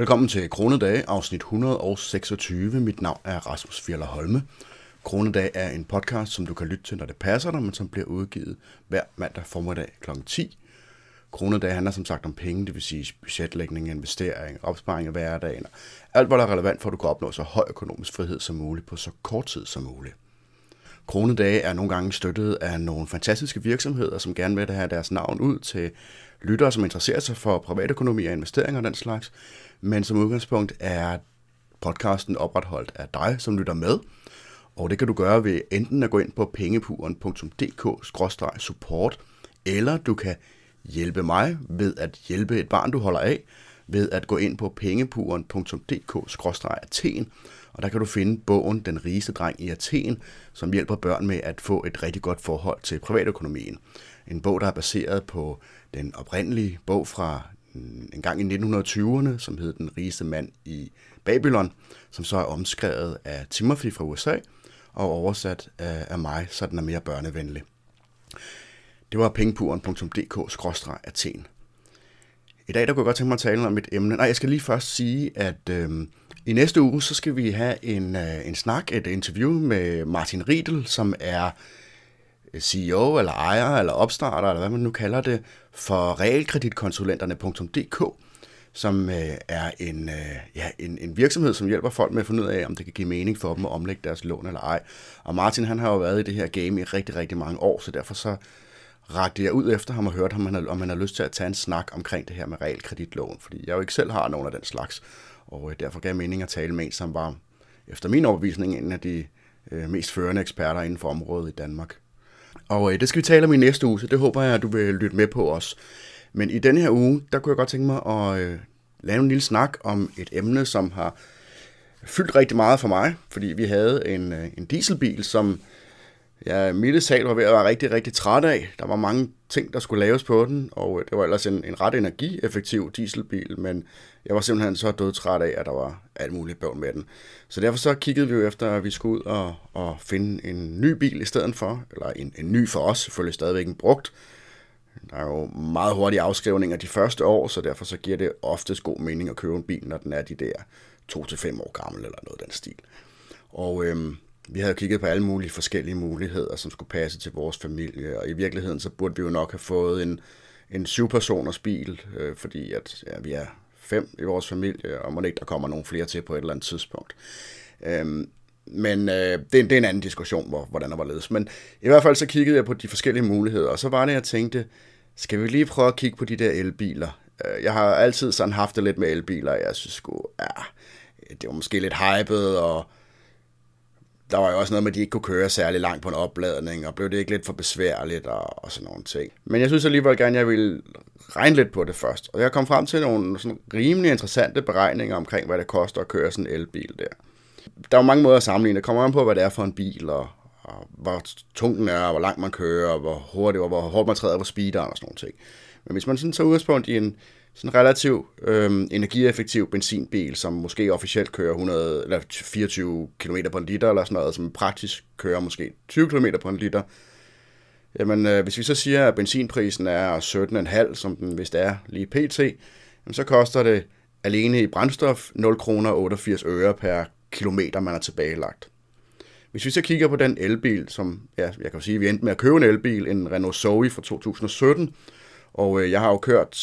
Velkommen til Kronedage, afsnit 126. Mit navn er Rasmus Fjeller Holme. Kronedag er en podcast, som du kan lytte til, når det passer dig, men som bliver udgivet hver mandag formiddag kl. 10. Kronedag handler som sagt om penge, det vil sige budgetlægning, investering, opsparing af hverdagen, alt hvad der er relevant for, at du kan opnå så høj økonomisk frihed som muligt på så kort tid som muligt. Kronedage er nogle gange støttet af nogle fantastiske virksomheder, som gerne vil have deres navn ud til lyttere, som interesserer sig for privatøkonomi og investeringer og den slags. Men som udgangspunkt er podcasten opretholdt af dig, som lytter med. Og det kan du gøre ved enten at gå ind på pengepuren.dk-support, eller du kan hjælpe mig ved at hjælpe et barn, du holder af, ved at gå ind på pengepuren.dk-athen, og der kan du finde bogen Den rigeste dreng i Athen, som hjælper børn med at få et rigtig godt forhold til privatøkonomien. En bog, der er baseret på den oprindelige bog fra mm, en gang i 1920'erne, som hed Den rigeste mand i Babylon, som så er omskrevet af Timothy fra USA og oversat af mig, så den er mere børnevenlig. Det var pengepuren.dk-athen. I dag der kunne jeg godt tænke mig at tale om et emne. Nej, jeg skal lige først sige, at øh, i næste uge så skal vi have en, øh, en snak, et interview med Martin Riedel, som er Øh, CEO eller ejer eller opstarter, eller hvad man nu kalder det, for realkreditkonsulenterne.dk, som øh, er en, øh, ja, en, en virksomhed, som hjælper folk med at finde ud af, om det kan give mening for dem at omlægge deres lån eller ej. Og Martin han har jo været i det her game i rigtig, rigtig mange år, så derfor så rakte jeg ud efter ham og hørte ham, om han har lyst til at tage en snak omkring det her med realkreditlån, fordi jeg jo ikke selv har nogen af den slags, og øh, derfor gav mening at tale med en, som var, efter min overbevisning, en af de øh, mest førende eksperter inden for området i Danmark. Og øh, det skal vi tale om i næste uge, så det håber jeg, at du vil lytte med på os. Men i denne her uge, der kunne jeg godt tænke mig at øh, lave en lille snak om et emne, som har fyldt rigtig meget for mig, fordi vi havde en, øh, en dieselbil, som jeg milde sal var ved at være rigtig, rigtig træt af. Der var mange ting, der skulle laves på den, og øh, det var ellers en, en ret energieffektiv dieselbil, men jeg var simpelthen så dødtræt af, at der var alt muligt bøvl med den. Så derfor så kiggede vi jo efter, at vi skulle ud og, og finde en ny bil i stedet for, eller en, en ny for os, selvfølgelig stadigvæk en brugt. Der er jo meget hurtige afskrivninger de første år, så derfor så giver det oftest god mening at købe en bil, når den er de der 2-5 år gammel eller noget af den stil. Og øhm, vi havde kigget på alle mulige forskellige muligheder, som skulle passe til vores familie, og i virkeligheden så burde vi jo nok have fået en, en syvpersoners bil, øh, fordi at, ja, vi er fem i vores familie, og må ikke der kommer nogle flere til på et eller andet tidspunkt. Øhm, men øh, det, er, det er en anden diskussion, hvor, hvordan der var ledes. Men i hvert fald så kiggede jeg på de forskellige muligheder, og så var det, jeg tænkte, skal vi lige prøve at kigge på de der elbiler? Øh, jeg har altid sådan haft det lidt med elbiler, jeg synes sgu, ja, det var måske lidt hypet, og der var jo også noget med, at de ikke kunne køre særlig langt på en opladning, og blev det ikke lidt for besværligt og, og sådan nogle ting. Men jeg synes alligevel gerne, at jeg ville regne lidt på det først. Og jeg kom frem til nogle sådan rimelig interessante beregninger omkring, hvad det koster at køre sådan en elbil der. Der er jo mange måder at sammenligne. Det kommer an på, hvad det er for en bil, og, og hvor tung den er, og hvor langt man kører, og hvor hurtigt, og hvor hårdt man træder på speederen og sådan nogle ting. Men hvis man sådan tager udgangspunkt i en sådan en relativt øhm, energieffektiv benzinbil, som måske officielt kører 100, eller 24 km på en liter, eller sådan noget, som praktisk kører måske 20 km på en liter, jamen øh, hvis vi så siger, at benzinprisen er 17,5, som den vist er lige pt., jamen, så koster det alene i brændstof 0 kroner 88 øre per kilometer, man har tilbagelagt. Hvis vi så kigger på den elbil, som ja, jeg kan sige, at vi endte med at købe en elbil, en Renault Zoe fra 2017, og øh, jeg har jo kørt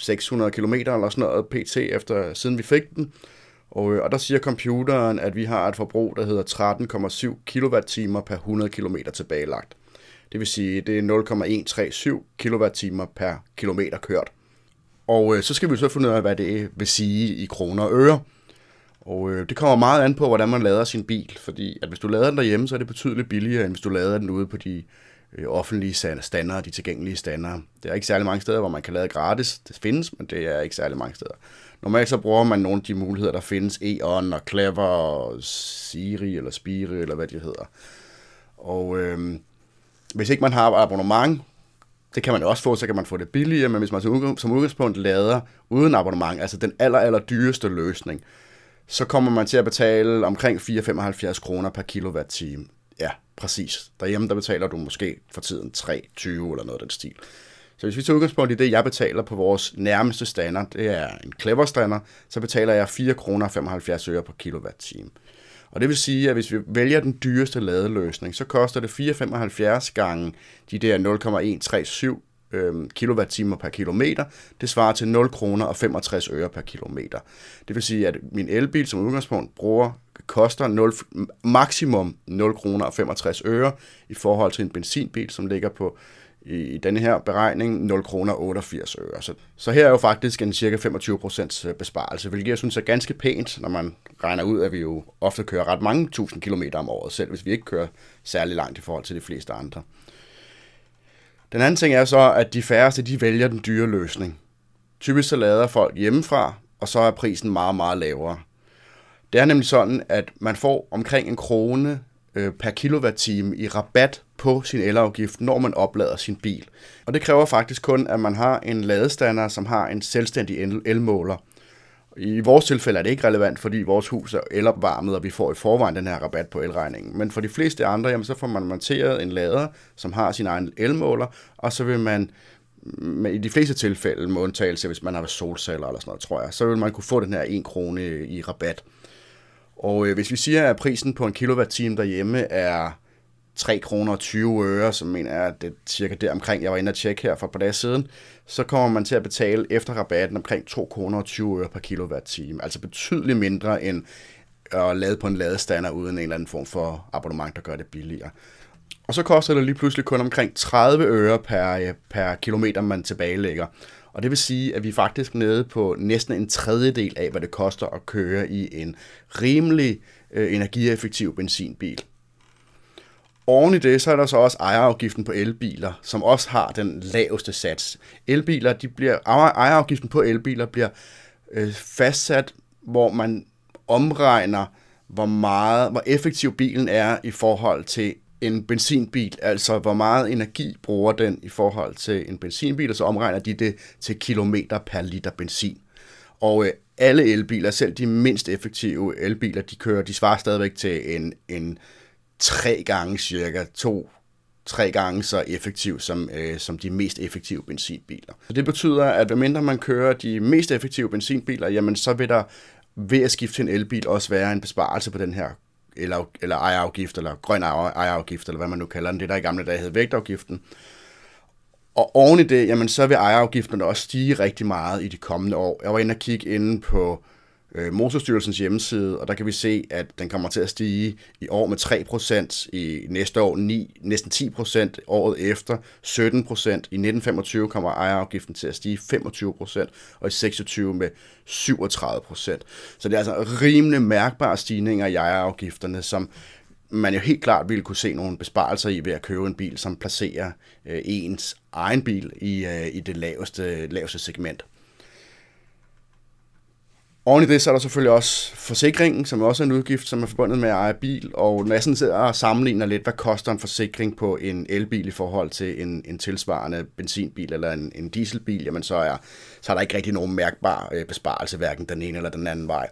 600 km eller sådan noget pt. efter siden vi fik den. Og, øh, og der siger computeren, at vi har et forbrug, der hedder 13,7 kWh per 100 km tilbagelagt. Det vil sige, det er 0,137 kWh per kilometer kørt. Og øh, så skal vi så finde ud af, hvad det vil sige i kroner og øre. Og øh, det kommer meget an på, hvordan man lader sin bil, fordi at hvis du lader den derhjemme, så er det betydeligt billigere, end hvis du lader den ude på de Øh, offentlige standarder, de tilgængelige standarder. Det er ikke særlig mange steder, hvor man kan lade gratis. Det findes, men det er ikke særlig mange steder. Normalt så bruger man nogle af de muligheder, der findes, E.ON og Clever og Siri eller Spire eller hvad de hedder. Og øh, hvis ikke man har abonnement, det kan man også få, så kan man få det billigere, men hvis man som udgangspunkt lader uden abonnement, altså den aller, aller dyreste løsning, så kommer man til at betale omkring 4,75 kroner per kilowatt-time. Præcis. Derhjemme der betaler du måske for tiden 3,20 eller noget af den stil. Så hvis vi tager udgangspunkt i det, jeg betaler på vores nærmeste standard, det er en clever stander, så betaler jeg 4 kroner 75 øre per kilowatt-time. Og det vil sige, at hvis vi vælger den dyreste ladeløsning, så koster det 4,75 gange de der 0,137 øh, kilowatt-timer per kilometer. Det svarer til 0 kroner og 65 øre per kilometer. Det vil sige, at min elbil som udgangspunkt bruger koster 0, maksimum 0 kroner og 65 øre i forhold til en benzinbil, som ligger på i, i denne her beregning 0 kroner 88 øre. Så, så her er jo faktisk en cirka 25% øh, besparelse, hvilket jeg synes er ganske pænt, når man regner ud, at vi jo ofte kører ret mange tusind kilometer om året, selv hvis vi ikke kører særlig langt i forhold til de fleste andre. Den anden ting er så, at de færreste de vælger den dyre løsning. Typisk så lader folk hjemmefra, og så er prisen meget, meget lavere. Det er nemlig sådan, at man får omkring en krone øh, per kilowatt-time i rabat på sin elafgift, når man oplader sin bil. Og det kræver faktisk kun, at man har en ladestander, som har en selvstændig el- elmåler. I vores tilfælde er det ikke relevant, fordi vores hus er elopvarmet, og vi får i forvejen den her rabat på elregningen. Men for de fleste andre, jamen, så får man monteret en lader, som har sin egen elmåler, og så vil man mm, i de fleste tilfælde, med undtagelse hvis man har solceller eller sådan noget, tror jeg, så vil man kunne få den her 1 krone i rabat. Og øh, hvis vi siger, at prisen på en kilowatt-time derhjemme er 3 kroner 20 øre, som mener jeg, at det er cirka der omkring, jeg var inde og tjekke her for et par dage siden, så kommer man til at betale efter rabatten omkring 2 kroner 20 øre per kilowatt-time. Altså betydeligt mindre end at lade på en ladestander uden en eller anden form for abonnement, der gør det billigere. Og så koster det lige pludselig kun omkring 30 øre per, øh, per kilometer, man tilbagelægger. Og det vil sige, at vi er faktisk nede på næsten en tredjedel af, hvad det koster at køre i en rimelig øh, energieffektiv benzinbil. Oven i det, så er der så også ejerafgiften på elbiler, som også har den laveste sats. Elbiler, de bliver, ejerafgiften på elbiler bliver øh, fastsat, hvor man omregner, hvor meget, hvor effektiv bilen er i forhold til en benzinbil, altså hvor meget energi bruger den i forhold til en benzinbil, og så omregner de det til kilometer per liter benzin. Og øh, alle elbiler, selv de mindst effektive elbiler, de kører, de svarer stadigvæk til en, en tre gange cirka, to tre gange så effektiv som, øh, som de mest effektive benzinbiler. Så det betyder, at mindre man kører de mest effektive benzinbiler, jamen så vil der ved at skifte til en elbil også være en besparelse på den her eller, eller ejerafgift, eller grøn ejerafgift, eller hvad man nu kalder den, det der i gamle dage hed vægtafgiften. Og oven i det, jamen så vil ejerafgifterne også stige rigtig meget i de kommende år. Jeg var inde og kigge inde på øh, Øh, Motorstyrelsens hjemmeside, og der kan vi se, at den kommer til at stige i år med 3%, i næste år 9, næsten 10%, året efter 17%, i 1925 kommer ejerafgiften til at stige 25%, og i 26 med 37%. Så det er altså rimelig mærkbare stigninger i ejerafgifterne, som man jo helt klart ville kunne se nogle besparelser i ved at købe en bil, som placerer øh, ens egen bil i, øh, i det laveste, laveste segment. Oven i det, så er der selvfølgelig også forsikringen, som også er en udgift, som er forbundet med at eje bil. Og når jeg sådan sidder og sammenligner lidt, hvad koster en forsikring på en elbil i forhold til en, en tilsvarende benzinbil eller en, en dieselbil, jamen så er, så er der ikke rigtig nogen mærkbar øh, besparelse, hverken den ene eller den anden vej.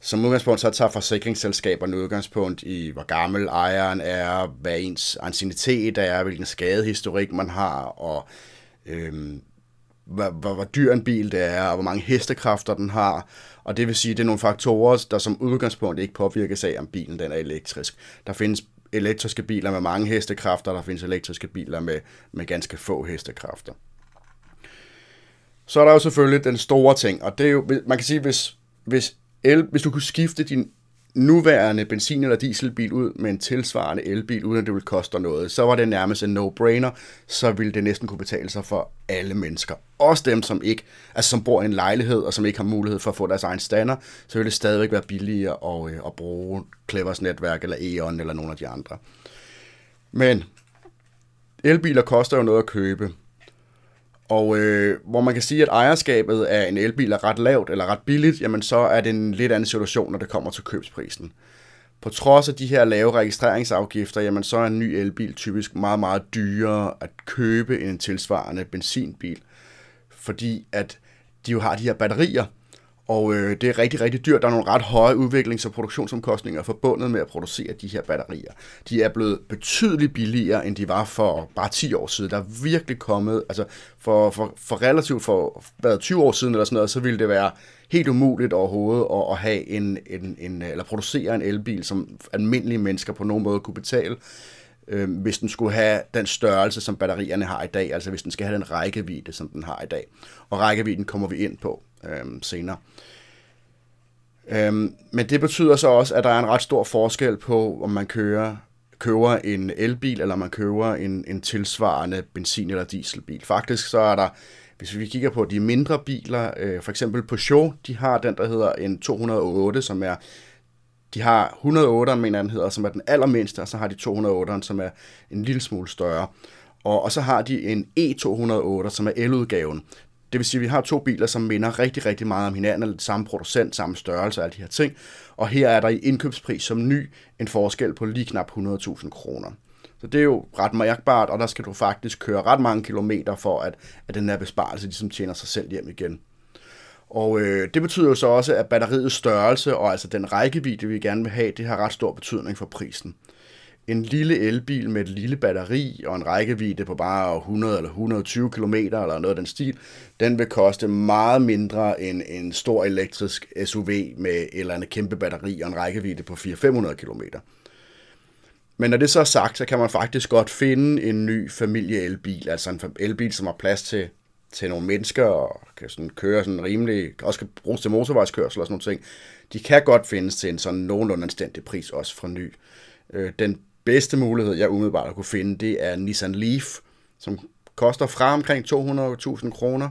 Som udgangspunkt så tager forsikringsselskaberne udgangspunkt i, hvor gammel ejeren er, hvad ens ancienitet er, hvilken skadehistorik man har, og øhm, hvor, hvor, hvor dyr en bil det er, og hvor mange hestekræfter den har. Og det vil sige, at det er nogle faktorer, der som udgangspunkt ikke påvirkes af, om bilen den er elektrisk. Der findes elektriske biler med mange hestekræfter, der findes elektriske biler med, med ganske få hestekræfter. Så er der jo selvfølgelig den store ting, og det er jo, man kan sige, hvis, hvis, el, hvis du kunne skifte din nuværende benzin- eller dieselbil ud med en tilsvarende elbil, uden at det ville koste noget, så var det nærmest en no-brainer, så ville det næsten kunne betale sig for alle mennesker. Også dem, som ikke, altså som bor i en lejlighed, og som ikke har mulighed for at få deres egen stander, så ville det stadigvæk være billigere at, øh, at bruge Clevers netværk, eller E.ON, eller nogle af de andre. Men elbiler koster jo noget at købe. Og øh, hvor man kan sige, at ejerskabet af en elbil er ret lavt eller ret billigt, jamen så er det en lidt anden situation, når det kommer til købsprisen. På trods af de her lave registreringsafgifter, jamen så er en ny elbil typisk meget, meget dyrere at købe end en tilsvarende benzinbil. Fordi at de jo har de her batterier, og øh, det er rigtig, rigtig dyrt. Der er nogle ret høje udviklings- og produktionsomkostninger forbundet med at producere de her batterier. De er blevet betydeligt billigere, end de var for bare 10 år siden. Der er virkelig kommet, altså for, for, for relativt for hvad, 20 år siden eller sådan noget, så ville det være helt umuligt overhovedet at, at have en, en, en, eller producere en elbil, som almindelige mennesker på nogen måde kunne betale øh, hvis den skulle have den størrelse, som batterierne har i dag, altså hvis den skal have den rækkevidde, som den har i dag. Og rækkevidden kommer vi ind på øh, senere. Øhm, men det betyder så også, at der er en ret stor forskel på, om man kører køber en elbil, eller man køber en, en tilsvarende benzin- eller dieselbil. Faktisk så er der, hvis vi kigger på de mindre biler, øh, for eksempel Peugeot, de har den, der hedder en 208, som er de har 108, mener den hedder, som er den allermindste, og så har de 208, som er en lille smule større. Og, og så har de en E208, som er eludgaven. Det vil sige, at vi har to biler, som minder rigtig, rigtig meget om hinanden, eller samme producent, samme størrelse og alle de her ting. Og her er der i indkøbspris som ny en forskel på lige knap 100.000 kroner. Så det er jo ret mærkbart, og der skal du faktisk køre ret mange kilometer for, at, at den her besparelse ligesom tjener sig selv hjem igen. Og øh, det betyder jo så også, at batteriets størrelse og altså den rækkevidde, vi gerne vil have, det har ret stor betydning for prisen. En lille elbil med et lille batteri og en rækkevidde på bare 100 eller 120 km eller noget af den stil, den vil koste meget mindre end en stor elektrisk SUV med et eller andet kæmpe batteri og en rækkevidde på 400-500 km. Men når det så er sagt, så kan man faktisk godt finde en ny familieelbil, altså en elbil, som har plads til til nogle mennesker, og kan sådan køre sådan rimelig, også kan bruges til motorvejskørsel og sådan nogle ting, de kan godt findes til en sådan nogenlunde anstændig pris, også fra ny. Øh, den bedste mulighed, jeg umiddelbart har kunne finde, det er Nissan Leaf, som koster fra omkring 200.000 kroner.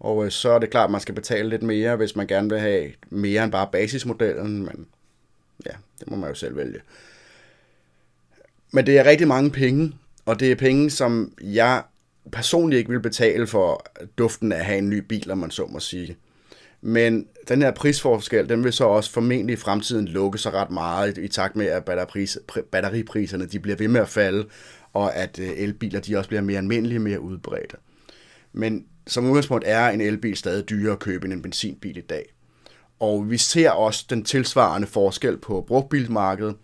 Og øh, så er det klart, at man skal betale lidt mere, hvis man gerne vil have mere end bare basismodellen, men ja, det må man jo selv vælge. Men det er rigtig mange penge, og det er penge, som jeg personligt ikke vil betale for duften af at have en ny bil, om man så må sige. Men den her prisforskel, den vil så også formentlig i fremtiden lukke sig ret meget i takt med, at batteripris, batteripriserne de bliver ved med at falde, og at øh, elbiler de også bliver mere almindelige, mere udbredte. Men som udgangspunkt er en elbil stadig dyrere at købe end en benzinbil i dag. Og vi ser også den tilsvarende forskel på brugtbilmarkedet,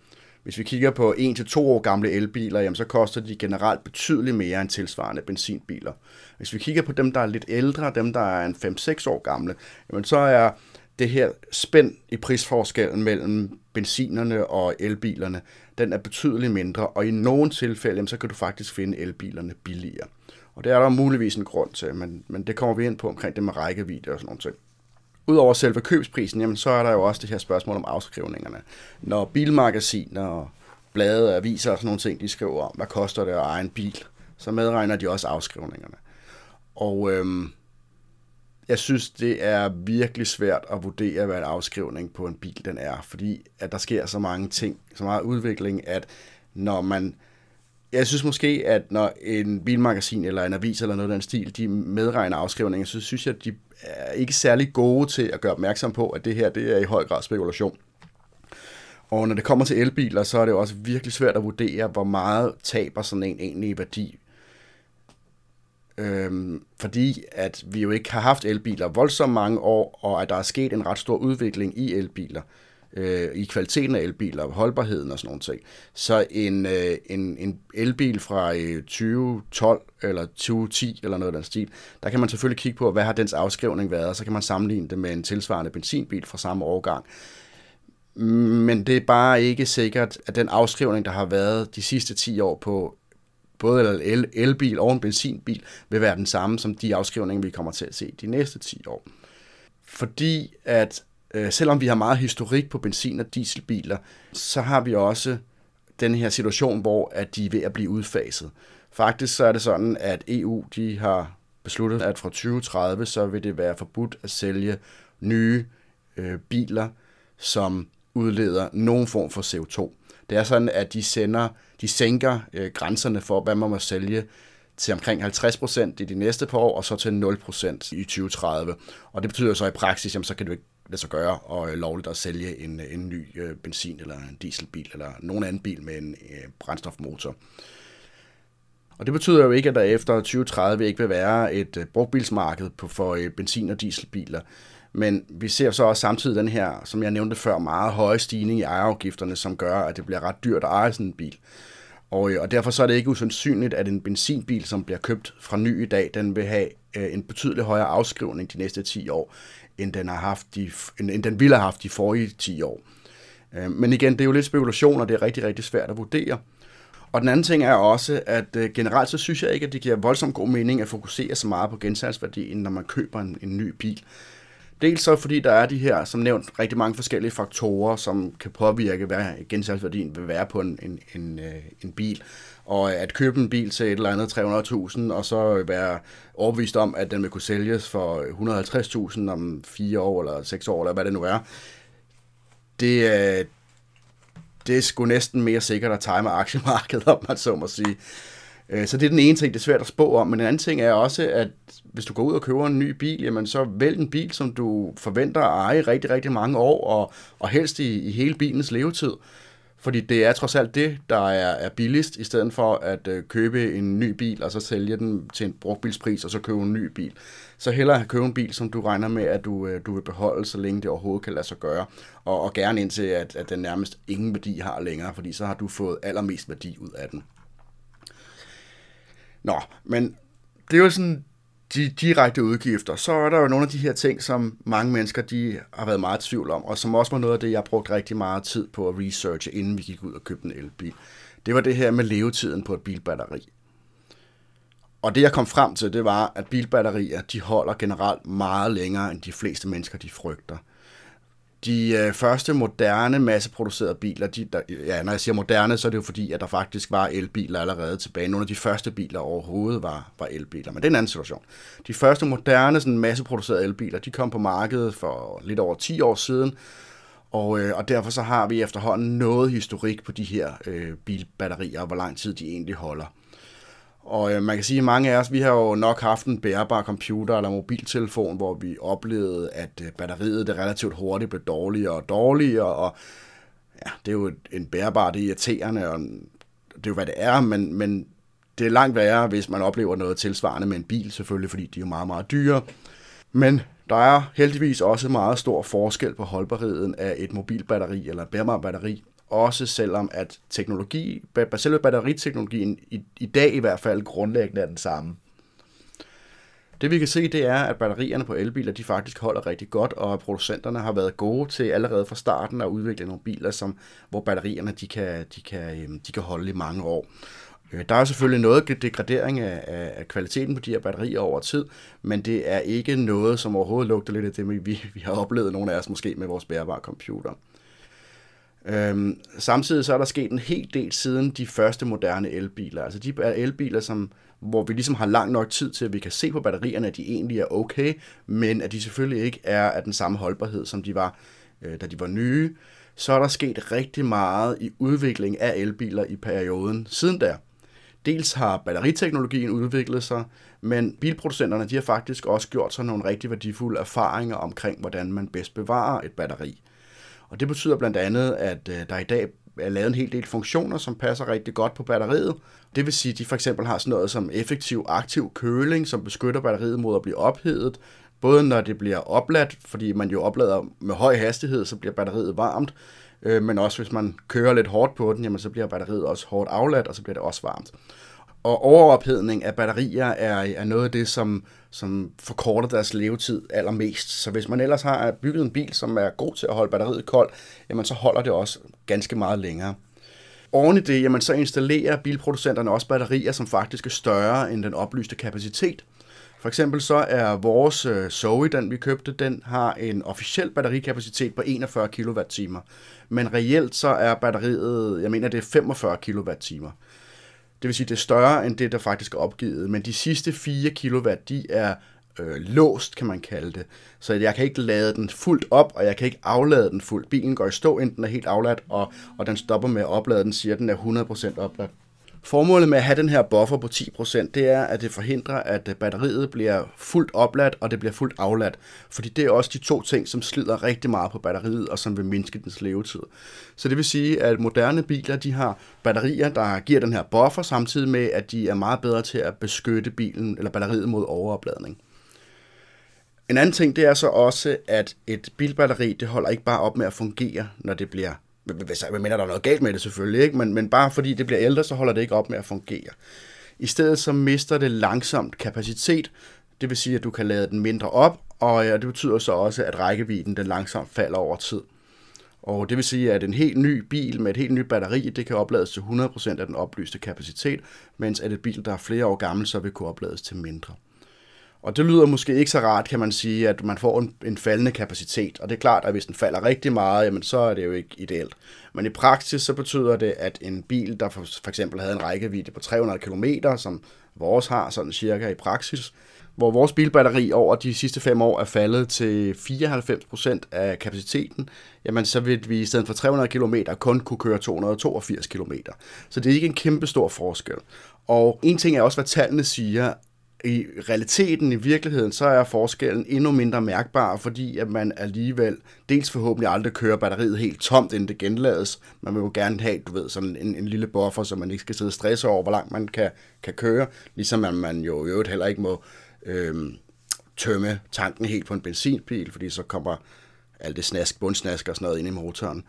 hvis vi kigger på 1-2 år gamle elbiler, jamen så koster de generelt betydeligt mere end tilsvarende benzinbiler. Hvis vi kigger på dem, der er lidt ældre, dem der er en 5-6 år gamle, jamen så er det her spænd i prisforskellen mellem benzinerne og elbilerne, den er betydeligt mindre, og i nogle tilfælde, jamen, så kan du faktisk finde elbilerne billigere. Og det er der muligvis en grund til, men, men det kommer vi ind på omkring det med rækkevidde og sådan noget. Udover selve købsprisen, jamen, så er der jo også det her spørgsmål om afskrivningerne. Når bilmagasiner og blade, aviser og sådan nogle ting, de skriver om, hvad koster det at eje en bil, så medregner de også afskrivningerne. Og øhm, jeg synes, det er virkelig svært at vurdere, hvad en afskrivning på en bil den er, fordi at der sker så mange ting, så meget udvikling, at når man jeg synes måske, at når en bilmagasin eller en avis eller noget af den stil, de medregner afskrivninger, så synes jeg, at de er ikke særlig gode til at gøre opmærksom på, at det her det er i høj grad spekulation. Og når det kommer til elbiler, så er det også virkelig svært at vurdere, hvor meget taber sådan en egentlig værdi. Øhm, fordi at vi jo ikke har haft elbiler voldsomt mange år, og at der er sket en ret stor udvikling i elbiler øh, i kvaliteten af elbiler, holdbarheden og sådan nogle ting. Så en, øh, en, en elbil fra øh, 2012 eller 2010 eller noget af den stil, der kan man selvfølgelig kigge på, hvad har dens afskrivning været, og så kan man sammenligne det med en tilsvarende benzinbil fra samme årgang. Men det er bare ikke sikkert, at den afskrivning, der har været de sidste 10 år på både en el, elbil og en benzinbil, vil være den samme som de afskrivninger, vi kommer til at se de næste 10 år. Fordi at øh, selvom vi har meget historik på benzin- og dieselbiler, så har vi også den her situation, hvor at de er ved at blive udfaset. Faktisk så er det sådan, at EU de har besluttet, at fra 2030 så vil det være forbudt at sælge nye øh, biler, som udleder nogen form for CO2. Det er sådan, at de sender, de sænker øh, grænserne for, hvad man må sælge til omkring 50% i de næste par år, og så til 0% i 2030. Og det betyder så i praksis, jamen, så kan du ikke lade sig gøre og øh, lovligt at sælge en, øh, en ny øh, benzin- eller en dieselbil eller nogen anden bil med en øh, brændstofmotor. Og det betyder jo ikke, at der efter 2030 ikke vil være et øh, brugtbilsmarked på, for øh, benzin- og dieselbiler. Men vi ser så også samtidig den her, som jeg nævnte før, meget høje stigning i ejerafgifterne, som gør, at det bliver ret dyrt at eje sådan en bil. Og, øh, og derfor så er det ikke usandsynligt, at en benzinbil, som bliver købt fra ny i dag, den vil have øh, en betydelig højere afskrivning de næste 10 år, end den, har haft de, end den ville have haft de forrige 10 år. Øh, men igen, det er jo lidt spekulation, og det er rigtig, rigtig svært at vurdere. Og den anden ting er også, at øh, generelt så synes jeg ikke, at det giver voldsomt god mening at fokusere så meget på gensalgsværdien, når man køber en, en ny bil. Dels så fordi der er de her, som nævnt, rigtig mange forskellige faktorer, som kan påvirke, hvad gensalgsværdien vil være på en, en, en, øh, en bil. Og at købe en bil til et eller andet 300.000, og så være overbevist om, at den vil kunne sælges for 150.000 om fire år eller seks år, eller hvad det nu er, det, øh, det er sgu næsten mere sikkert at time aktiemarkedet, om man så må sige. Øh, så det er den ene ting, det er svært at spå om. Men den anden ting er også, at hvis du går ud og køber en ny bil, jamen så vælg en bil, som du forventer at eje rigtig, rigtig mange år, og, og helst i, i hele bilens levetid. Fordi det er trods alt det, der er, er billigst, i stedet for at øh, købe en ny bil, og så sælge den til en brugtbilspris, og så købe en ny bil. Så hellere købe en bil, som du regner med, at du, øh, du vil beholde, så længe det overhovedet kan lade sig gøre. Og, og gerne indtil, at, at den nærmest ingen værdi har længere, fordi så har du fået allermest værdi ud af den. Nå, men det er jo sådan de direkte udgifter. Så er der jo nogle af de her ting, som mange mennesker de har været meget i tvivl om, og som også var noget af det, jeg brugte rigtig meget tid på at researche, inden vi gik ud og købte en elbil. Det var det her med levetiden på et bilbatteri. Og det jeg kom frem til, det var, at bilbatterier de holder generelt meget længere, end de fleste mennesker de frygter de øh, første moderne masseproducerede biler, de, der, ja, når jeg siger moderne, så er det jo fordi, at der faktisk var elbiler allerede tilbage. Nogle af de første biler overhovedet var, var elbiler, men det er en anden situation. De første moderne sådan, masseproducerede elbiler, de kom på markedet for lidt over 10 år siden, og, øh, og derfor så har vi efterhånden noget historik på de her øh, bilbatterier, og hvor lang tid de egentlig holder. Og øh, man kan sige, at mange af os, vi har jo nok haft en bærbar computer eller mobiltelefon, hvor vi oplevede, at øh, batteriet det relativt hurtigt blev dårligere og dårligere, og ja, det er jo en bærbar, det er irriterende, og det er jo, hvad det er, men, men det er langt værre, hvis man oplever noget tilsvarende med en bil, selvfølgelig, fordi de er jo meget, meget dyre. Men der er heldigvis også meget stor forskel på holdbarheden af et mobilbatteri eller bærbar batteri også selvom at teknologi, selve batteriteknologien i, i dag i hvert fald grundlæggende er den samme. Det vi kan se, det er, at batterierne på elbiler, de faktisk holder rigtig godt, og producenterne har været gode til allerede fra starten at udvikle nogle biler, som, hvor batterierne de kan, de kan, øhm, de kan holde i mange år. Øh, der er selvfølgelig noget degradering af, af kvaliteten på de her batterier over tid, men det er ikke noget, som overhovedet lugter lidt af det, vi, vi har oplevet, nogle af os måske med vores bærbare computer. Øhm, samtidig så er der sket en hel del siden de første moderne elbiler. Altså de elbiler, som, hvor vi ligesom har lang nok tid til, at vi kan se på batterierne, at de egentlig er okay, men at de selvfølgelig ikke er af den samme holdbarhed, som de var, øh, da de var nye. Så er der sket rigtig meget i udvikling af elbiler i perioden siden der. Dels har batteriteknologien udviklet sig, men bilproducenterne de har faktisk også gjort sig nogle rigtig værdifulde erfaringer omkring, hvordan man bedst bevarer et batteri. Og det betyder blandt andet, at øh, der i dag er lavet en hel del funktioner, som passer rigtig godt på batteriet. Det vil sige, at de for eksempel har sådan noget som effektiv aktiv køling, som beskytter batteriet mod at blive ophedet, både når det bliver opladt, fordi man jo oplader med høj hastighed, så bliver batteriet varmt, øh, men også hvis man kører lidt hårdt på den, jamen så bliver batteriet også hårdt afladt, og så bliver det også varmt. Og overophedning af batterier er, er noget af det, som, som forkorter deres levetid allermest. Så hvis man ellers har bygget en bil, som er god til at holde batteriet koldt, jamen så holder det også ganske meget længere. Oven i det, jamen så installerer bilproducenterne også batterier, som faktisk er større end den oplyste kapacitet. For eksempel så er vores øh, Zoe, den vi købte, den har en officiel batterikapacitet på 41 kWh. Men reelt så er batteriet, jeg mener det er 45 kWh. Det vil sige, det er større end det, der faktisk er opgivet. Men de sidste 4 kW, de er øh, låst, kan man kalde det. Så jeg kan ikke lade den fuldt op, og jeg kan ikke aflade den fuldt. Bilen går i stå, inden den er helt afladt, og, og den stopper med at oplade den, siger, at den er 100% opladt. Formålet med at have den her buffer på 10%, det er, at det forhindrer, at øh, batteriet bliver fuldt opladt, og det bliver fuldt afladt. Fordi det er også de to ting, som slider rigtig meget på batteriet, og som vil mindske dens levetid. Så det vil sige, at moderne biler, de har batterier, der giver den her buffer, samtidig med, at de er meget bedre til at beskytte bilen eller batteriet mod overopladning. En anden ting, det er så også, at et bilbatteri, det holder ikke bare op med at fungere, når det bliver hvis jeg mener, der er noget galt med det selvfølgelig, ikke? Men, men bare fordi det bliver ældre, så holder det ikke op med at fungere. I stedet så mister det langsomt kapacitet, det vil sige, at du kan lade den mindre op, og det betyder så også, at rækkevidden den langsomt falder over tid. Og det vil sige, at en helt ny bil med et helt nyt batteri, det kan oplades til 100% af den oplyste kapacitet, mens at et bil, der er flere år gammel, så vil kunne oplades til mindre. Og det lyder måske ikke så rart, kan man sige, at man får en, en faldende kapacitet. Og det er klart, at hvis den falder rigtig meget, jamen så er det jo ikke ideelt. Men i praksis så betyder det, at en bil, der for, for eksempel havde en rækkevidde på 300 km, som vores har sådan cirka i praksis, hvor vores bilbatteri over de sidste fem år er faldet til 94% af kapaciteten, jamen så vil vi i stedet for 300 km kun kunne køre 282 km. Så det er ikke en kæmpe stor forskel. Og en ting er også, hvad tallene siger, i realiteten, i virkeligheden, så er forskellen endnu mindre mærkbar, fordi at man alligevel dels forhåbentlig aldrig kører batteriet helt tomt, inden det genlades. Man vil jo gerne have, du ved, sådan en, en lille buffer, så man ikke skal sidde og stresse over, hvor langt man kan, kan køre, ligesom at man jo i øvrigt heller ikke må øhm, tømme tanken helt på en benzinbil, fordi så kommer alt det snask, bundsnask og sådan noget ind i motoren.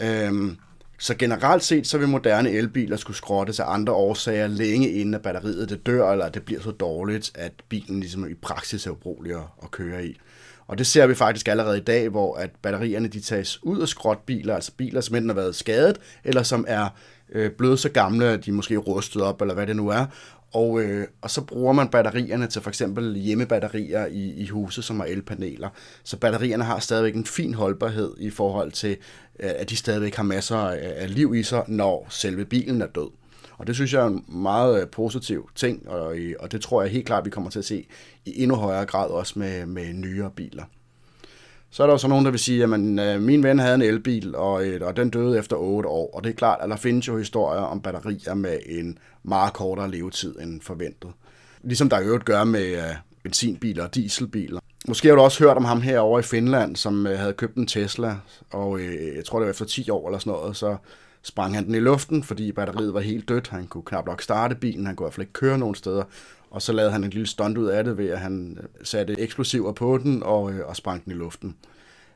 Øhm, så generelt set, så vil moderne elbiler skulle skrottes af andre årsager længe inden at batteriet det dør, eller at det bliver så dårligt, at bilen ligesom i praksis er ubrugelig at køre i. Og det ser vi faktisk allerede i dag, hvor at batterierne de tages ud af skrotbiler, altså biler, som enten har været skadet, eller som er øh, blevet så gamle, at de måske er rustet op, eller hvad det nu er, og, øh, og så bruger man batterierne til for eksempel hjemmebatterier i, i huse, som har elpaneler. Så batterierne har stadigvæk en fin holdbarhed i forhold til, øh, at de stadigvæk har masser af liv i sig, når selve bilen er død. Og det synes jeg er en meget øh, positiv ting, og, øh, og det tror jeg helt klart, vi kommer til at se i endnu højere grad også med, med nyere biler. Så er der så nogen, der vil sige, at øh, min ven havde en elbil, og, øh, og den døde efter 8 år. Og det er klart, at der findes jo historier om batterier med en meget kortere levetid end forventet. Ligesom der i øvrigt gør med øh, benzinbiler og dieselbiler. Måske har du også hørt om ham herovre i Finland, som øh, havde købt en Tesla, og øh, jeg tror det var efter 10 år eller sådan noget, så sprang han den i luften, fordi batteriet var helt dødt. Han kunne knap nok starte bilen, han kunne i hvert fald ikke køre nogen steder. Og så lavede han en lille stunt ud af det, ved at han øh, satte eksplosiver på den og, øh, og sprang den i luften.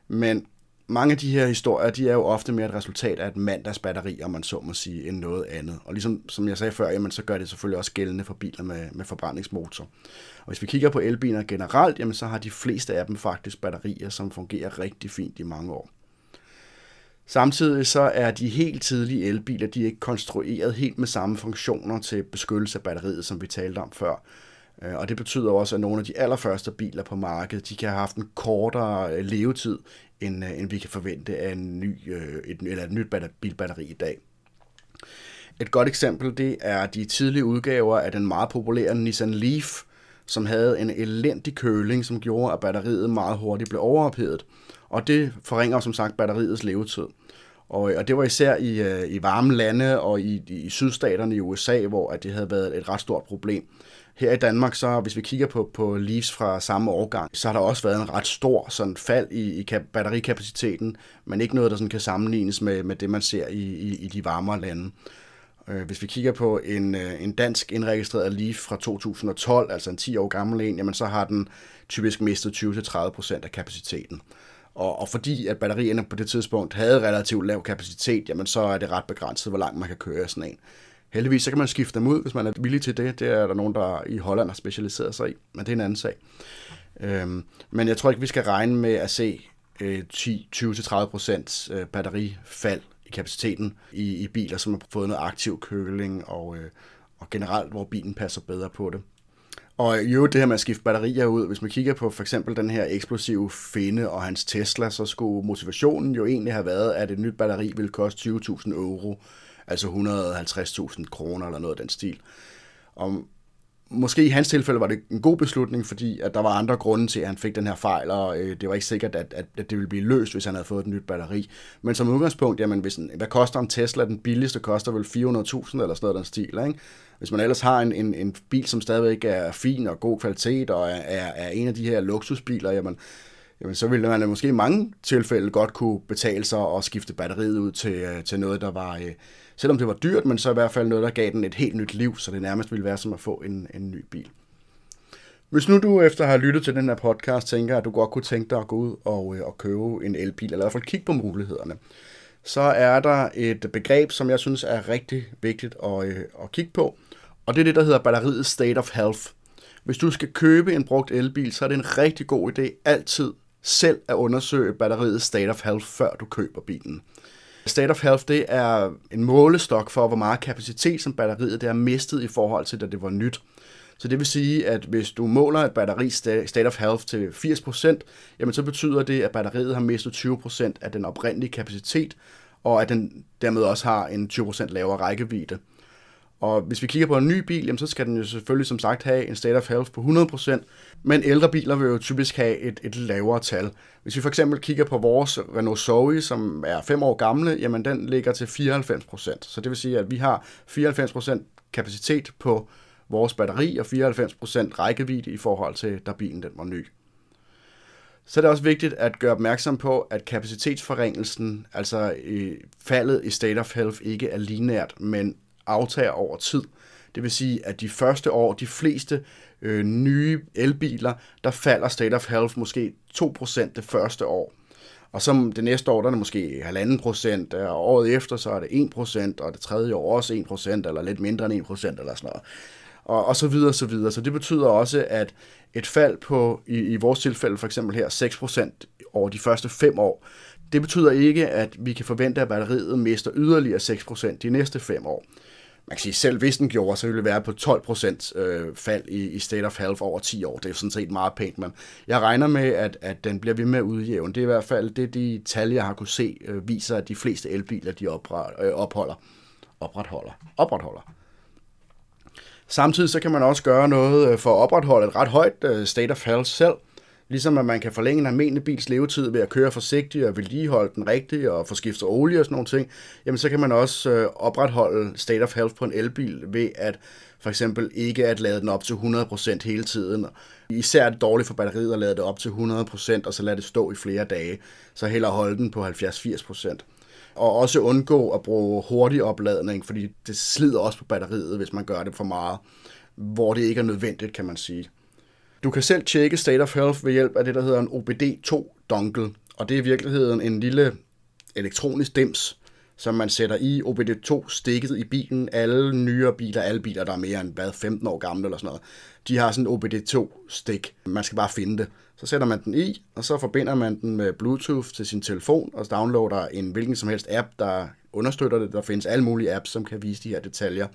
Men mange af de her historier, de er jo ofte mere et resultat af et mandagsbatteri, om man så må sige, end noget andet. Og ligesom som jeg sagde før, jamen, så gør det selvfølgelig også gældende for biler med, med forbrændingsmotor. Og hvis vi kigger på elbiler generelt, jamen, så har de fleste af dem faktisk batterier, som fungerer rigtig fint i mange år. Samtidig så er de helt tidlige elbiler, de er ikke konstrueret helt med samme funktioner til beskyttelse af batteriet, som vi talte om før. Øh, og det betyder også, at nogle af de allerførste biler på markedet, de kan have haft en kortere øh, levetid, end, øh, end vi kan forvente af en ny, et, eller et nyt bilbatteri i dag. Et godt eksempel, det er de tidlige udgaver af den meget populære Nissan Leaf, som havde en elendig køling, som gjorde, at batteriet meget hurtigt blev overophedet. Og det forringer som sagt batteriets levetid. Og, øh, og det var især i, øh, i varme lande og i, i sydstaterne i USA, hvor at det havde været et ret stort problem. Her i Danmark, så hvis vi kigger på, på Leafs fra samme årgang, så har der også været en ret stor sådan fald i, i batterikapaciteten, men ikke noget, der sådan kan sammenlignes med, med det, man ser i, i, i de varmere lande. Øh, hvis vi kigger på en, øh, en dansk indregistreret Leaf fra 2012, altså en 10 år gammel en, jamen så har den typisk mistet 20-30% af kapaciteten. Og, og fordi at batterierne på det tidspunkt havde relativt lav kapacitet, jamen så er det ret begrænset, hvor langt man kan køre sådan en. Heldigvis så kan man skifte dem ud, hvis man er villig til det. Det er der nogen, der i Holland har specialiseret sig i, men det er en anden sag. Øhm, men jeg tror ikke, vi skal regne med at se øh, 20-30% øh, batterifald i kapaciteten i, i biler, som har fået noget aktiv køling og, øh, og generelt, hvor bilen passer bedre på det. Og i øvrigt det her med at skifte batterier ud, hvis man kigger på for eksempel den her eksplosive Finde og hans Tesla, så skulle motivationen jo egentlig have været, at et nyt batteri ville koste 20.000 euro, altså 150.000 kroner eller noget af den stil. Og måske i hans tilfælde var det en god beslutning, fordi at der var andre grunde til, at han fik den her fejl, og øh, det var ikke sikkert, at, at, at det ville blive løst, hvis han havde fået et nyt batteri. Men som udgangspunkt, jamen, hvis en, hvad koster en Tesla? Den billigste koster vel 400.000 eller sådan noget den stil, ikke? Hvis man ellers har en, en, en bil, som stadigvæk er fin og god kvalitet, og er, er, er en af de her luksusbiler, jamen, jamen så ville man måske i mange tilfælde godt kunne betale sig og skifte batteriet ud til, øh, til noget, der var, øh, selvom det var dyrt, men så i hvert fald noget, der gav den et helt nyt liv, så det nærmest ville være som at få en, en ny bil. Hvis nu du efter at have lyttet til den her podcast tænker, at du godt kunne tænke dig at gå ud og, øh, og købe en elbil, eller i hvert fald kigge på mulighederne, så er der et begreb, som jeg synes er rigtig vigtigt at, øh, at kigge på, og det er det, der hedder batteriets state of health. Hvis du skal købe en brugt elbil, så er det en rigtig god idé altid selv at undersøge batteriets state of health, før du køber bilen. State of health, det er en målestok for, hvor meget kapacitet som batteriet det har mistet i forhold til, da det var nyt. Så det vil sige, at hvis du måler et batteri state of health til 80%, jamen så betyder det, at batteriet har mistet 20% af den oprindelige kapacitet, og at den dermed også har en 20% lavere rækkevidde. Og hvis vi kigger på en ny bil, jamen, så skal den jo selvfølgelig som sagt have en state of health på 100%, men ældre biler vil jo typisk have et, et lavere tal. Hvis vi for eksempel kigger på vores Renault Zoe, som er 5 år gamle, jamen den ligger til 94%. Så det vil sige, at vi har 94% kapacitet på vores batteri og 94% rækkevidde i forhold til, da bilen den var ny. Så er det også vigtigt at gøre opmærksom på, at kapacitetsforringelsen, altså øh, faldet i state of health, ikke er lineært, men aftager over tid. Det vil sige, at de første år, de fleste øh, nye elbiler, der falder state of health måske 2% det første år. Og så det næste år, der er det måske 1,5 procent, og året efter, så er det 1 procent, og det tredje år også 1 procent, eller lidt mindre end 1 procent, eller sådan noget. Og, og så videre, så videre. Så det betyder også, at et fald på, i, i vores tilfælde for eksempel her, 6% over de første 5 år, det betyder ikke, at vi kan forvente, at batteriet mister yderligere 6% de næste 5 år man kan sige, selv hvis den gjorde, så ville det være på 12% øh, fald i, i state of health over 10 år. Det er jo sådan set meget pænt, men jeg regner med, at, at den bliver ved med at udjævne. Det er i hvert fald det, de tal, jeg har kunne se, øh, viser, at de fleste elbiler, de opret, øh, opholder, opretholder, opretholder. Samtidig så kan man også gøre noget øh, for at opretholde et ret højt øh, state of health selv. Ligesom at man kan forlænge en almindelig bils levetid ved at køre forsigtigt og vedligeholde den rigtigt og få skiftet olie og sådan nogle ting, jamen så kan man også øh, opretholde state of health på en elbil ved at for eksempel ikke at lade den op til 100% hele tiden. Især er det dårligt for batteriet at lade det op til 100%, og så lade det stå i flere dage. Så hellere holde den på 70-80%. Og også undgå at bruge hurtig opladning, fordi det slider også på batteriet, hvis man gør det for meget, hvor det ikke er nødvendigt, kan man sige. Du kan selv tjekke State of Health ved hjælp af det, der hedder en OBD2 dongle, og det er i virkeligheden en lille elektronisk dims, som man sætter i OBD2-stikket i bilen. Alle nyere biler, alle biler, der er mere end hvad, 15 år gamle eller sådan noget, de har sådan en OBD2-stik. Man skal bare finde det. Så sætter man den i, og så forbinder man den med Bluetooth til sin telefon, og downloader en hvilken som helst app, der understøtter det. Der findes alle mulige apps, som kan vise de her detaljer.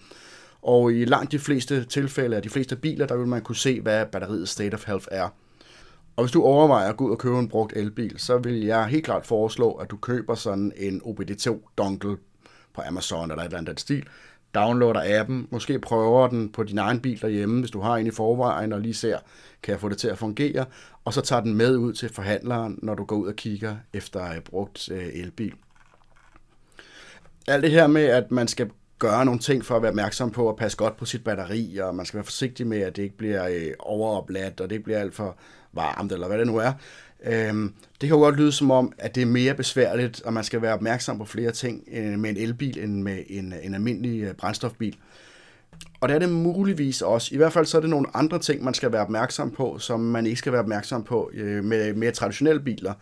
Og i langt de fleste tilfælde af de fleste biler, der vil man kunne se, hvad batteriets state of health er. Og hvis du overvejer at gå ud og købe en brugt elbil, så vil jeg helt klart foreslå, at du køber sådan en OBD2 dongle på Amazon eller et eller andet stil. Downloader appen, måske prøver den på din egen bil derhjemme, hvis du har en i forvejen, og lige ser, kan jeg få det til at fungere, og så tager den med ud til forhandleren, når du går ud og kigger efter et brugt øh, elbil. Alt det her med, at man skal gøre nogle ting for at være opmærksom på at passe godt på sit batteri, og man skal være forsigtig med, at det ikke bliver øh, overopladt, og det ikke bliver alt for varmt, eller hvad det nu er. Øhm, det kan jo godt lyde som om, at det er mere besværligt, og man skal være opmærksom på flere ting øh, med en elbil, end med en, en almindelig øh, brændstofbil. Og det er det muligvis også. I hvert fald så er det nogle andre ting, man skal være opmærksom på, som man ikke skal være opmærksom på øh, med mere traditionelle biler.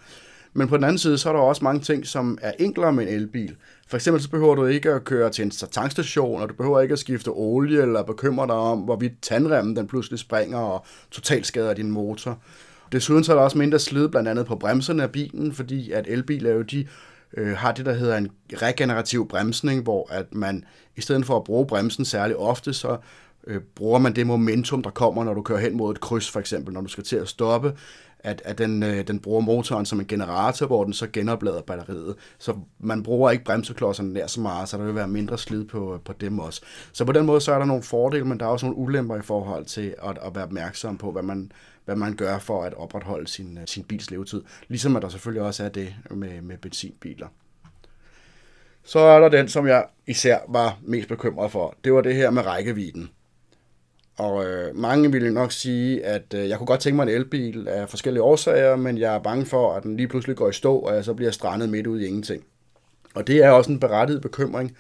Men på den anden side, så er der også mange ting, som er enklere med en elbil. For eksempel så behøver du ikke at køre til en tankstation, og du behøver ikke at skifte olie, eller bekymre dig om, hvorvidt tandremmen den pludselig springer og totalt skader din motor. Desuden så er der også mindre slid blandt andet på bremserne af bilen, fordi at elbiler jo de øh, har det, der hedder en regenerativ bremsning, hvor at man i stedet for at bruge bremsen særlig ofte, så øh, bruger man det momentum, der kommer, når du kører hen mod et kryds, for eksempel, når du skal til at stoppe, at, at den, øh, den bruger motoren som en generator, hvor den så genoplader batteriet. Så man bruger ikke bremseklodserne nær så meget, så der vil være mindre slid på, på dem også. Så på den måde så er der nogle fordele, men der er også nogle ulemper i forhold til at, at være opmærksom på, hvad man, hvad man gør for at opretholde sin, øh, sin bils levetid. Ligesom at der selvfølgelig også er det med, med benzinbiler. Så er der den, som jeg især var mest bekymret for. Det var det her med rækkevidden. Og øh, mange ville nok sige, at øh, jeg kunne godt tænke mig en elbil af forskellige årsager, men jeg er bange for, at den lige pludselig går i stå, og jeg så bliver strandet midt ud i ingenting. Og det er også en berettiget bekymring,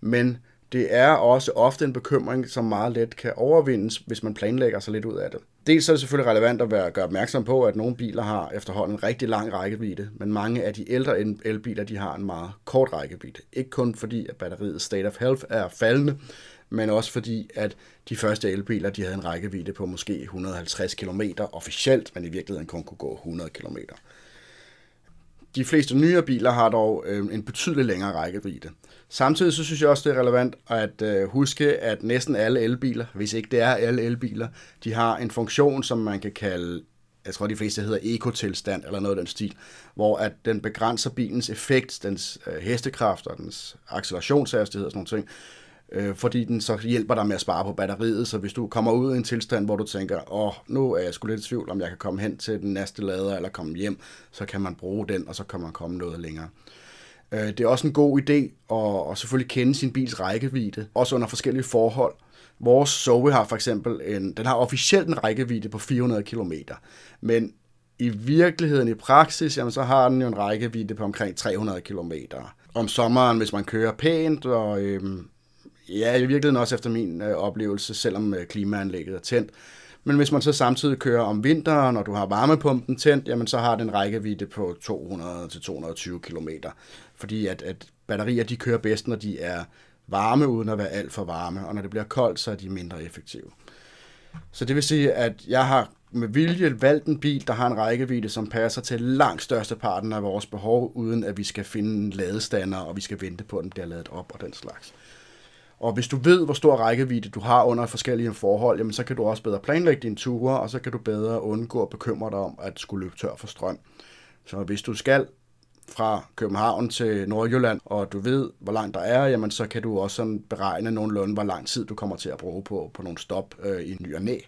men det er også ofte en bekymring, som meget let kan overvindes, hvis man planlægger sig lidt ud af det dels er det selvfølgelig relevant at være, gøre opmærksom på, at nogle biler har efterhånden en rigtig lang rækkevidde, men mange af de ældre elbiler de har en meget kort rækkevidde. Ikke kun fordi, at batteriets state of health er faldende, men også fordi, at de første elbiler de havde en rækkevidde på måske 150 km officielt, men i virkeligheden kun kunne gå 100 km. De fleste nyere biler har dog øh, en betydelig længere rækkevidde. Samtidig så synes jeg også, det er relevant at øh, huske, at næsten alle elbiler, hvis ikke det er alle elbiler, de har en funktion, som man kan kalde, jeg tror de fleste hedder ekotilstand eller noget af den stil, hvor at den begrænser bilens effekt, dens øh, hestekraft og dens accelerationshastighed og sådan nogle ting, øh, fordi den så hjælper dig med at spare på batteriet, så hvis du kommer ud i en tilstand, hvor du tænker, åh, nu er jeg sgu lidt i tvivl, om jeg kan komme hen til den næste lader eller komme hjem, så kan man bruge den, og så kan man komme noget længere. Øh, det er også en god idé at, at selvfølgelig kende sin bils rækkevidde, også under forskellige forhold. Vores Zoe har for eksempel en, den har officielt en rækkevidde på 400 km, men i virkeligheden, i praksis, jamen, så har den jo en rækkevidde på omkring 300 km. Om sommeren, hvis man kører pænt, og øhm, ja, i virkeligheden også efter min øh, oplevelse, selvom øh, klimaanlægget er tændt. Men hvis man så samtidig kører om vinteren, og du har varmepumpen tændt, jamen så har den rækkevidde på 200-220 km. Fordi at, at batterier de kører bedst, når de er varme, uden at være alt for varme. Og når det bliver koldt, så er de mindre effektive. Så det vil sige, at jeg har med vilje valgt en bil, der har en rækkevidde, som passer til langt størsteparten af vores behov, uden at vi skal finde en ladestander, og vi skal vente på, at den bliver ladet op og den slags. Og hvis du ved, hvor stor rækkevidde du har under forskellige forhold, jamen så kan du også bedre planlægge dine ture, og så kan du bedre undgå at bekymre dig om at skulle løbe tør for strøm. Så hvis du skal fra København til Nordjylland, og du ved, hvor langt der er, jamen så kan du også sådan beregne nogenlunde, hvor lang tid du kommer til at bruge på, på nogle stop øh, i ny og næ.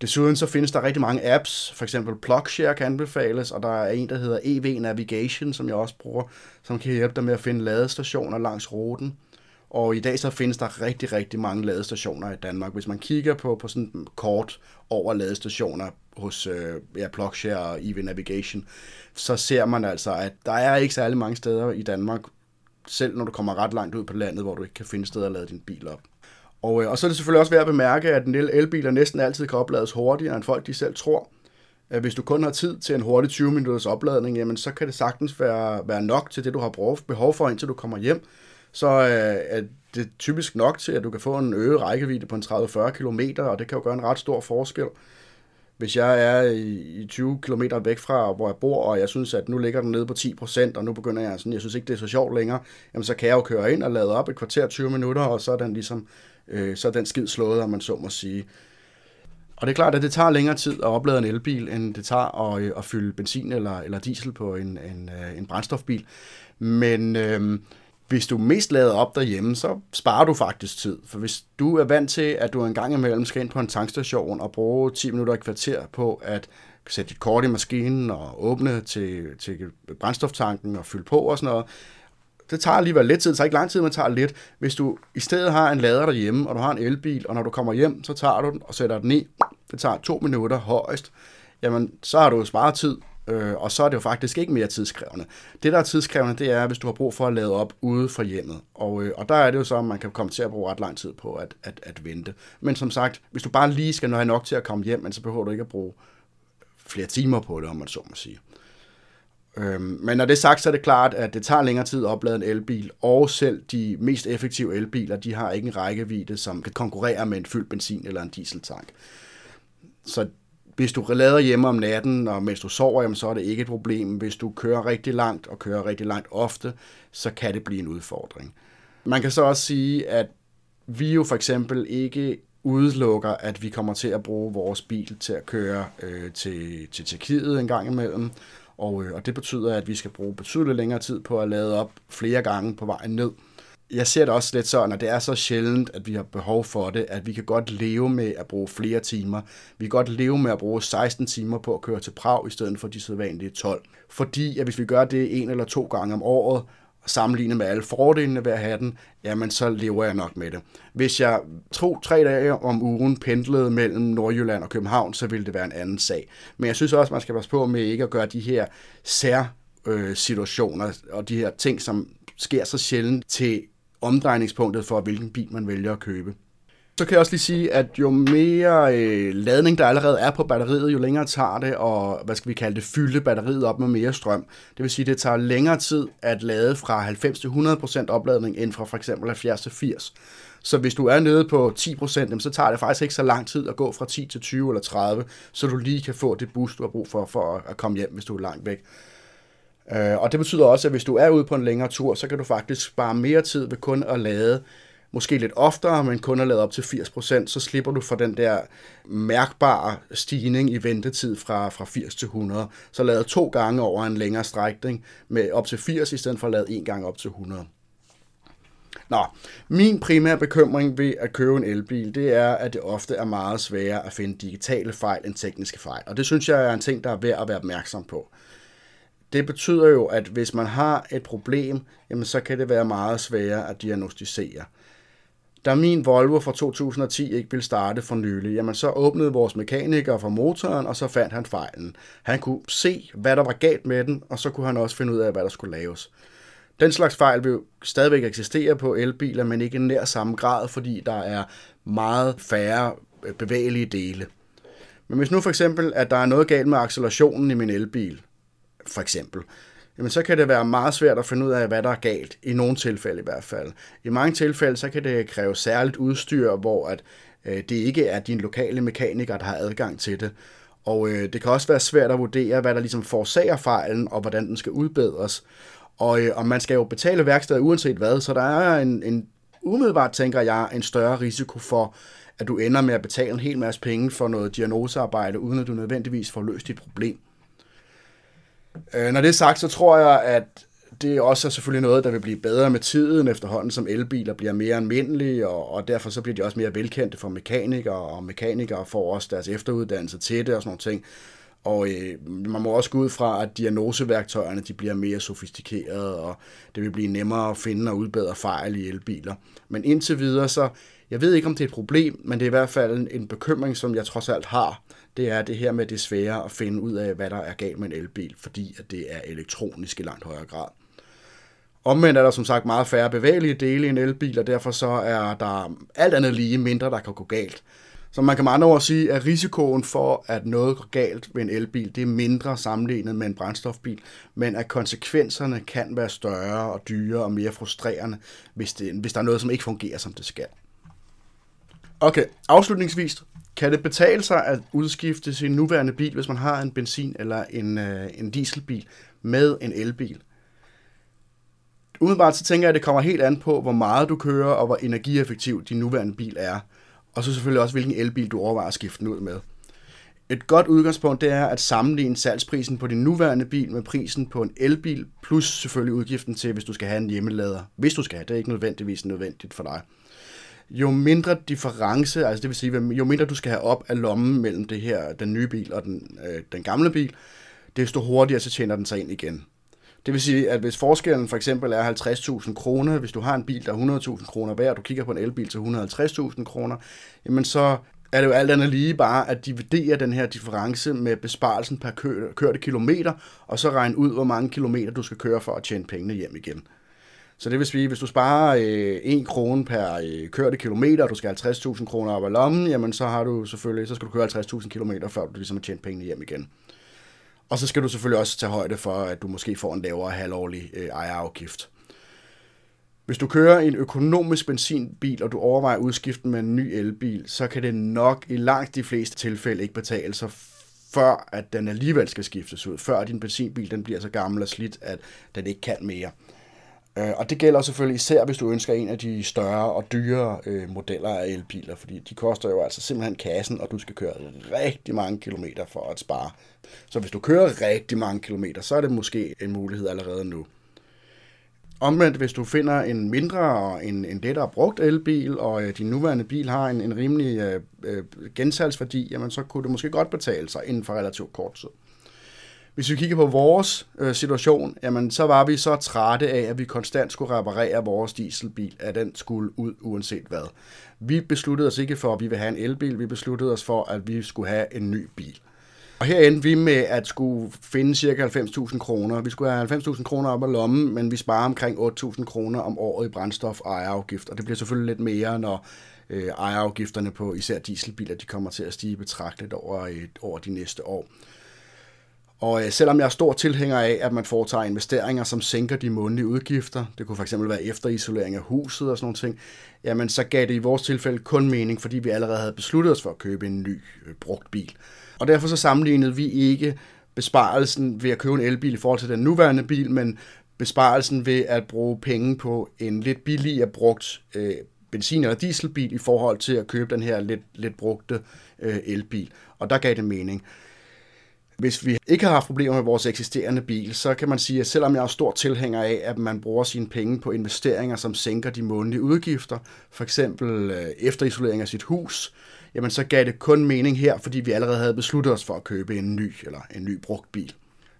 Desuden så findes der rigtig mange apps, for eksempel PlugShare kan anbefales, og der er en, der hedder EV Navigation, som jeg også bruger, som kan hjælpe dig med at finde ladestationer langs ruten. Og i dag så findes der rigtig, rigtig mange ladestationer i Danmark. Hvis man kigger på, på sådan en kort over ladestationer hos øh, ja, PlugShare og EV Navigation, så ser man altså, at der er ikke særlig mange steder i Danmark, selv når du kommer ret langt ud på landet, hvor du ikke kan finde steder at lade din bil op. Og, øh, og så er det selvfølgelig også værd at bemærke, at en elbiler næsten altid kan oplades hurtigere, end folk de selv tror. Øh, hvis du kun har tid til en hurtig 20 minutters opladning, jamen så kan det sagtens være, være nok til det, du har behov for, indtil du kommer hjem så øh, er det typisk nok til, at du kan få en øget rækkevidde på en 30-40 km, og det kan jo gøre en ret stor forskel. Hvis jeg er i 20 km væk fra, hvor jeg bor, og jeg synes, at nu ligger den nede på 10%, og nu begynder jeg sådan, jeg synes ikke, det er så sjovt længere, jamen så kan jeg jo køre ind og lade op et kvarter 20 minutter, og så er den ligesom, øh, så er den skid slået, om man så må sige. Og det er klart, at det tager længere tid at oplade en elbil, end det tager at, øh, at fylde benzin eller, eller diesel på en, en, øh, en brændstofbil. Men øh, hvis du mest lader op derhjemme, så sparer du faktisk tid. For hvis du er vant til, at du en gang imellem skal ind på en tankstation og bruge 10 minutter i kvarter på at sætte dit kort i maskinen og åbne til, til brændstoftanken og fylde på og sådan noget, det tager alligevel lidt tid, det tager ikke lang tid, men tager lidt. Hvis du i stedet har en lader derhjemme, og du har en elbil, og når du kommer hjem, så tager du den og sætter den i, det tager to minutter højst, jamen så har du sparet tid, øh, og så er det jo faktisk ikke mere tidskrævende. Det, der er tidskrævende, det er, hvis du har brug for at lade op ude fra hjemmet. Og, øh, og der er det jo så, at man kan komme til at bruge ret lang tid på at, at, at vente. Men som sagt, hvis du bare lige skal have nok til at komme hjem, så behøver du ikke at bruge flere timer på det, om man så må sige. Øhm, men når det er sagt, så er det klart, at det tager længere tid at oplade en elbil, og selv de mest effektive elbiler, de har ikke en rækkevidde, som kan konkurrere med en fyldt benzin eller en dieseltank. Så hvis du lader hjemme om natten, og mens du sover, jamen, så er det ikke et problem. Hvis du kører rigtig langt, og kører rigtig langt ofte, så kan det blive en udfordring. Man kan så også sige, at vi jo for eksempel ikke udelukker, at vi kommer til at bruge vores bil til at køre øh, til, til Tjekkiet en gang imellem. Og, øh, og det betyder, at vi skal bruge betydeligt længere tid på at lade op flere gange på vejen ned jeg ser det også lidt sådan, at det er så sjældent, at vi har behov for det, at vi kan godt leve med at bruge flere timer. Vi kan godt leve med at bruge 16 timer på at køre til Prag, i stedet for de sædvanlige 12. Fordi at hvis vi gør det en eller to gange om året, sammenlignet med alle fordelene ved at have den, jamen så lever jeg nok med det. Hvis jeg to-tre dage om ugen pendlede mellem Nordjylland og København, så ville det være en anden sag. Men jeg synes også, man skal passe på med ikke at gøre de her sær øh, situationer og de her ting, som sker så sjældent til omdrejningspunktet for, hvilken bil man vælger at købe. Så kan jeg også lige sige, at jo mere øh, ladning der allerede er på batteriet, jo længere tager det, og hvad skal vi kalde det, fylde batteriet op med mere strøm. Det vil sige, at det tager længere tid at lade fra 90 til 100% opladning, end fra for eksempel 70 til 80. Så hvis du er nede på 10%, så tager det faktisk ikke så lang tid at gå fra 10 til 20 eller 30, så du lige kan få det boost, du har brug for, for at komme hjem, hvis du er langt væk. Øh, og det betyder også, at hvis du er ude på en længere tur, så kan du faktisk spare mere tid ved kun at lade måske lidt oftere, men kun at lade op til 80%, så slipper du for den der mærkbare stigning i ventetid fra, fra 80 til 100. Så lade to gange over en længere strækning med op til 80, i stedet for at lade en gang op til 100. Nå, min primære bekymring ved at købe en elbil, det er, at det ofte er meget sværere at finde digitale fejl end tekniske fejl. Og det synes jeg er en ting, der er værd at være opmærksom på. Det betyder jo, at hvis man har et problem, jamen så kan det være meget sværere at diagnostisere. Da min Volvo fra 2010 ikke ville starte for nylig, jamen så åbnede vores mekaniker for motoren, og så fandt han fejlen. Han kunne se, hvad der var galt med den, og så kunne han også finde ud af, hvad der skulle laves. Den slags fejl vil stadigvæk eksistere på elbiler, men ikke i nær samme grad, fordi der er meget færre øh, bevægelige dele. Men hvis nu for eksempel, at der er noget galt med accelerationen i min elbil, for eksempel, jamen så kan det være meget svært at finde ud af, hvad der er galt, i nogle tilfælde i hvert fald. I mange tilfælde, så kan det kræve særligt udstyr, hvor at, øh, det ikke er din lokale mekaniker, der har adgang til det. Og øh, det kan også være svært at vurdere, hvad der ligesom forårsager fejlen, og hvordan den skal udbedres. Og, øh, og man skal jo betale værkstedet uanset hvad, så der er en, en umiddelbart, tænker jeg, en større risiko for, at du ender med at betale en hel masse penge for noget diagnosearbejde, uden at du nødvendigvis får løst dit problem. Øh, når det er sagt, så tror jeg, at det også er selvfølgelig noget, der vil blive bedre med tiden efterhånden, som elbiler bliver mere almindelige, og, og derfor så bliver de også mere velkendte for mekanikere, og mekanikere får også deres efteruddannelse til det og sådan nogle ting. Og øh, man må også gå ud fra, at diagnoseværktøjerne de bliver mere sofistikerede, og det vil blive nemmere at finde og udbedre fejl i elbiler. Men indtil videre, så jeg ved ikke, om det er et problem, men det er i hvert fald en bekymring, som jeg trods alt har. Det er det her med det svære at finde ud af, hvad der er galt med en elbil, fordi at det er elektronisk i langt højere grad. Omvendt er der som sagt meget færre bevægelige dele i en elbil, og derfor så er der alt andet lige mindre, der kan gå galt. Så man kan med andre ord sige, at risikoen for, at noget går galt ved en elbil, det er mindre sammenlignet med en brændstofbil, men at konsekvenserne kan være større og dyrere og mere frustrerende, hvis, det, hvis der er noget, som ikke fungerer, som det skal. Okay, afslutningsvis. Kan det betale sig at udskifte sin nuværende bil, hvis man har en benzin- eller en, øh, en dieselbil med en elbil? Umiddelbart så tænker jeg, at det kommer helt an på, hvor meget du kører, og hvor energieffektiv din nuværende bil er. Og så selvfølgelig også, hvilken elbil du overvejer at skifte den ud med. Et godt udgangspunkt det er at sammenligne salgsprisen på din nuværende bil med prisen på en elbil, plus selvfølgelig udgiften til, hvis du skal have en hjemmelader. Hvis du skal have, det er ikke nødvendigvis nødvendigt for dig. Jo mindre difference, altså det vil sige, jo mindre du skal have op af lommen mellem det her, den nye bil og den, øh, den gamle bil, desto hurtigere så tjener den sig ind igen. Det vil sige, at hvis forskellen for eksempel er 50.000 kroner, hvis du har en bil, der er 100.000 kroner værd, og du kigger på en elbil til 150.000 kroner, jamen så er det jo alt andet lige bare at dividere den her difference med besparelsen per kørte kilometer, og så regne ud, hvor mange kilometer du skal køre for at tjene pengene hjem igen. Så det vil sige, hvis du sparer øh, 1 krone per øh, kørte kilometer, og du skal 50.000 kroner op ad lommen, jamen så har du selvfølgelig, så skal du køre 50.000 kilometer, før du ligesom har tjent pengene hjem igen. Og så skal du selvfølgelig også tage højde for, at du måske får en lavere halvårlig øh, ejerafgift. Hvis du kører en økonomisk benzinbil, og du overvejer udskiften med en ny elbil, så kan det nok i langt de fleste tilfælde ikke betale sig, før at den alligevel skal skiftes ud, før din benzinbil den bliver så gammel og slidt, at den ikke kan mere. Øh, og det gælder selvfølgelig især, hvis du ønsker en af de større og dyre øh, modeller af elbiler, fordi de koster jo altså simpelthen kassen, og du skal køre rigtig mange kilometer for at spare. Så hvis du kører rigtig mange kilometer, så er det måske en mulighed allerede nu. Omvendt, hvis du finder en mindre og en, en lettere brugt elbil, og øh, din nuværende bil har en, en rimelig øh, øh, gensalgsværdi, jamen så kunne det måske godt betale sig inden for relativt kort tid. Hvis vi kigger på vores øh, situation, jamen, så var vi så trætte af, at vi konstant skulle reparere vores dieselbil, at den skulle ud uanset hvad. Vi besluttede os ikke for, at vi ville have en elbil, vi besluttede os for, at vi skulle have en ny bil. Og her endte vi med at skulle finde cirka 90.000 kroner. Vi skulle have 90.000 kroner op ad lommen, men vi sparer omkring 8.000 kroner om året i brændstof og ejerafgift. Og det bliver selvfølgelig lidt mere, når øh, ejerafgifterne på især dieselbiler de kommer til at stige betragteligt over, et, over de næste år. Og øh, selvom jeg er stor tilhænger af, at man foretager investeringer, som sænker de månedlige udgifter, det kunne fx være efterisolering af huset og sådan noget ting, jamen så gav det i vores tilfælde kun mening, fordi vi allerede havde besluttet os for at købe en ny øh, brugt bil. Og derfor så sammenlignede vi ikke besparelsen ved at købe en elbil i forhold til den nuværende bil, men besparelsen ved at bruge penge på en lidt billigere brugt øh, benzin- eller dieselbil i forhold til at købe den her lidt, lidt brugte øh, elbil. Og der gav det mening. Hvis vi ikke har haft problemer med vores eksisterende bil, så kan man sige, at selvom jeg er stor tilhænger af, at man bruger sine penge på investeringer, som sænker de månedlige udgifter, for eksempel øh, efterisolering af sit hus, jamen så gav det kun mening her, fordi vi allerede havde besluttet os for at købe en ny eller en ny brugt bil.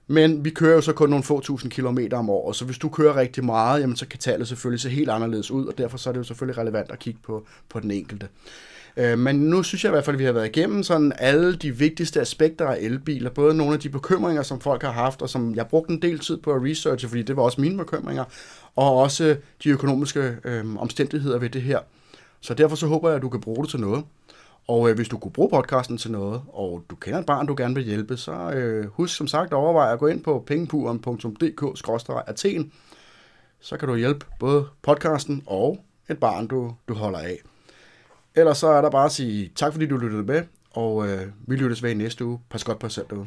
Men vi kører jo så kun nogle få tusind kilometer om året, så hvis du kører rigtig meget, jamen så kan tallet selvfølgelig se helt anderledes ud, og derfor så er det jo selvfølgelig relevant at kigge på, på den enkelte. Øh, men nu synes jeg i hvert fald, at vi har været igennem sådan alle de vigtigste aspekter af elbiler, både nogle af de bekymringer, som folk har haft, og som jeg brugte en del tid på at researche, fordi det var også mine bekymringer, og også de økonomiske øh, omstændigheder ved det her. Så derfor så håber jeg, at du kan bruge det til noget. Og øh, hvis du kunne bruge podcasten til noget, og du kender et barn, du gerne vil hjælpe, så øh, husk som sagt at overveje at gå ind på pengepuren.dk-athen. Så kan du hjælpe både podcasten og et barn, du, du holder af. Ellers så er der bare at sige tak, fordi du lyttede med, og øh, vi lyttes ved i næste uge. Pas godt på jer selv derude.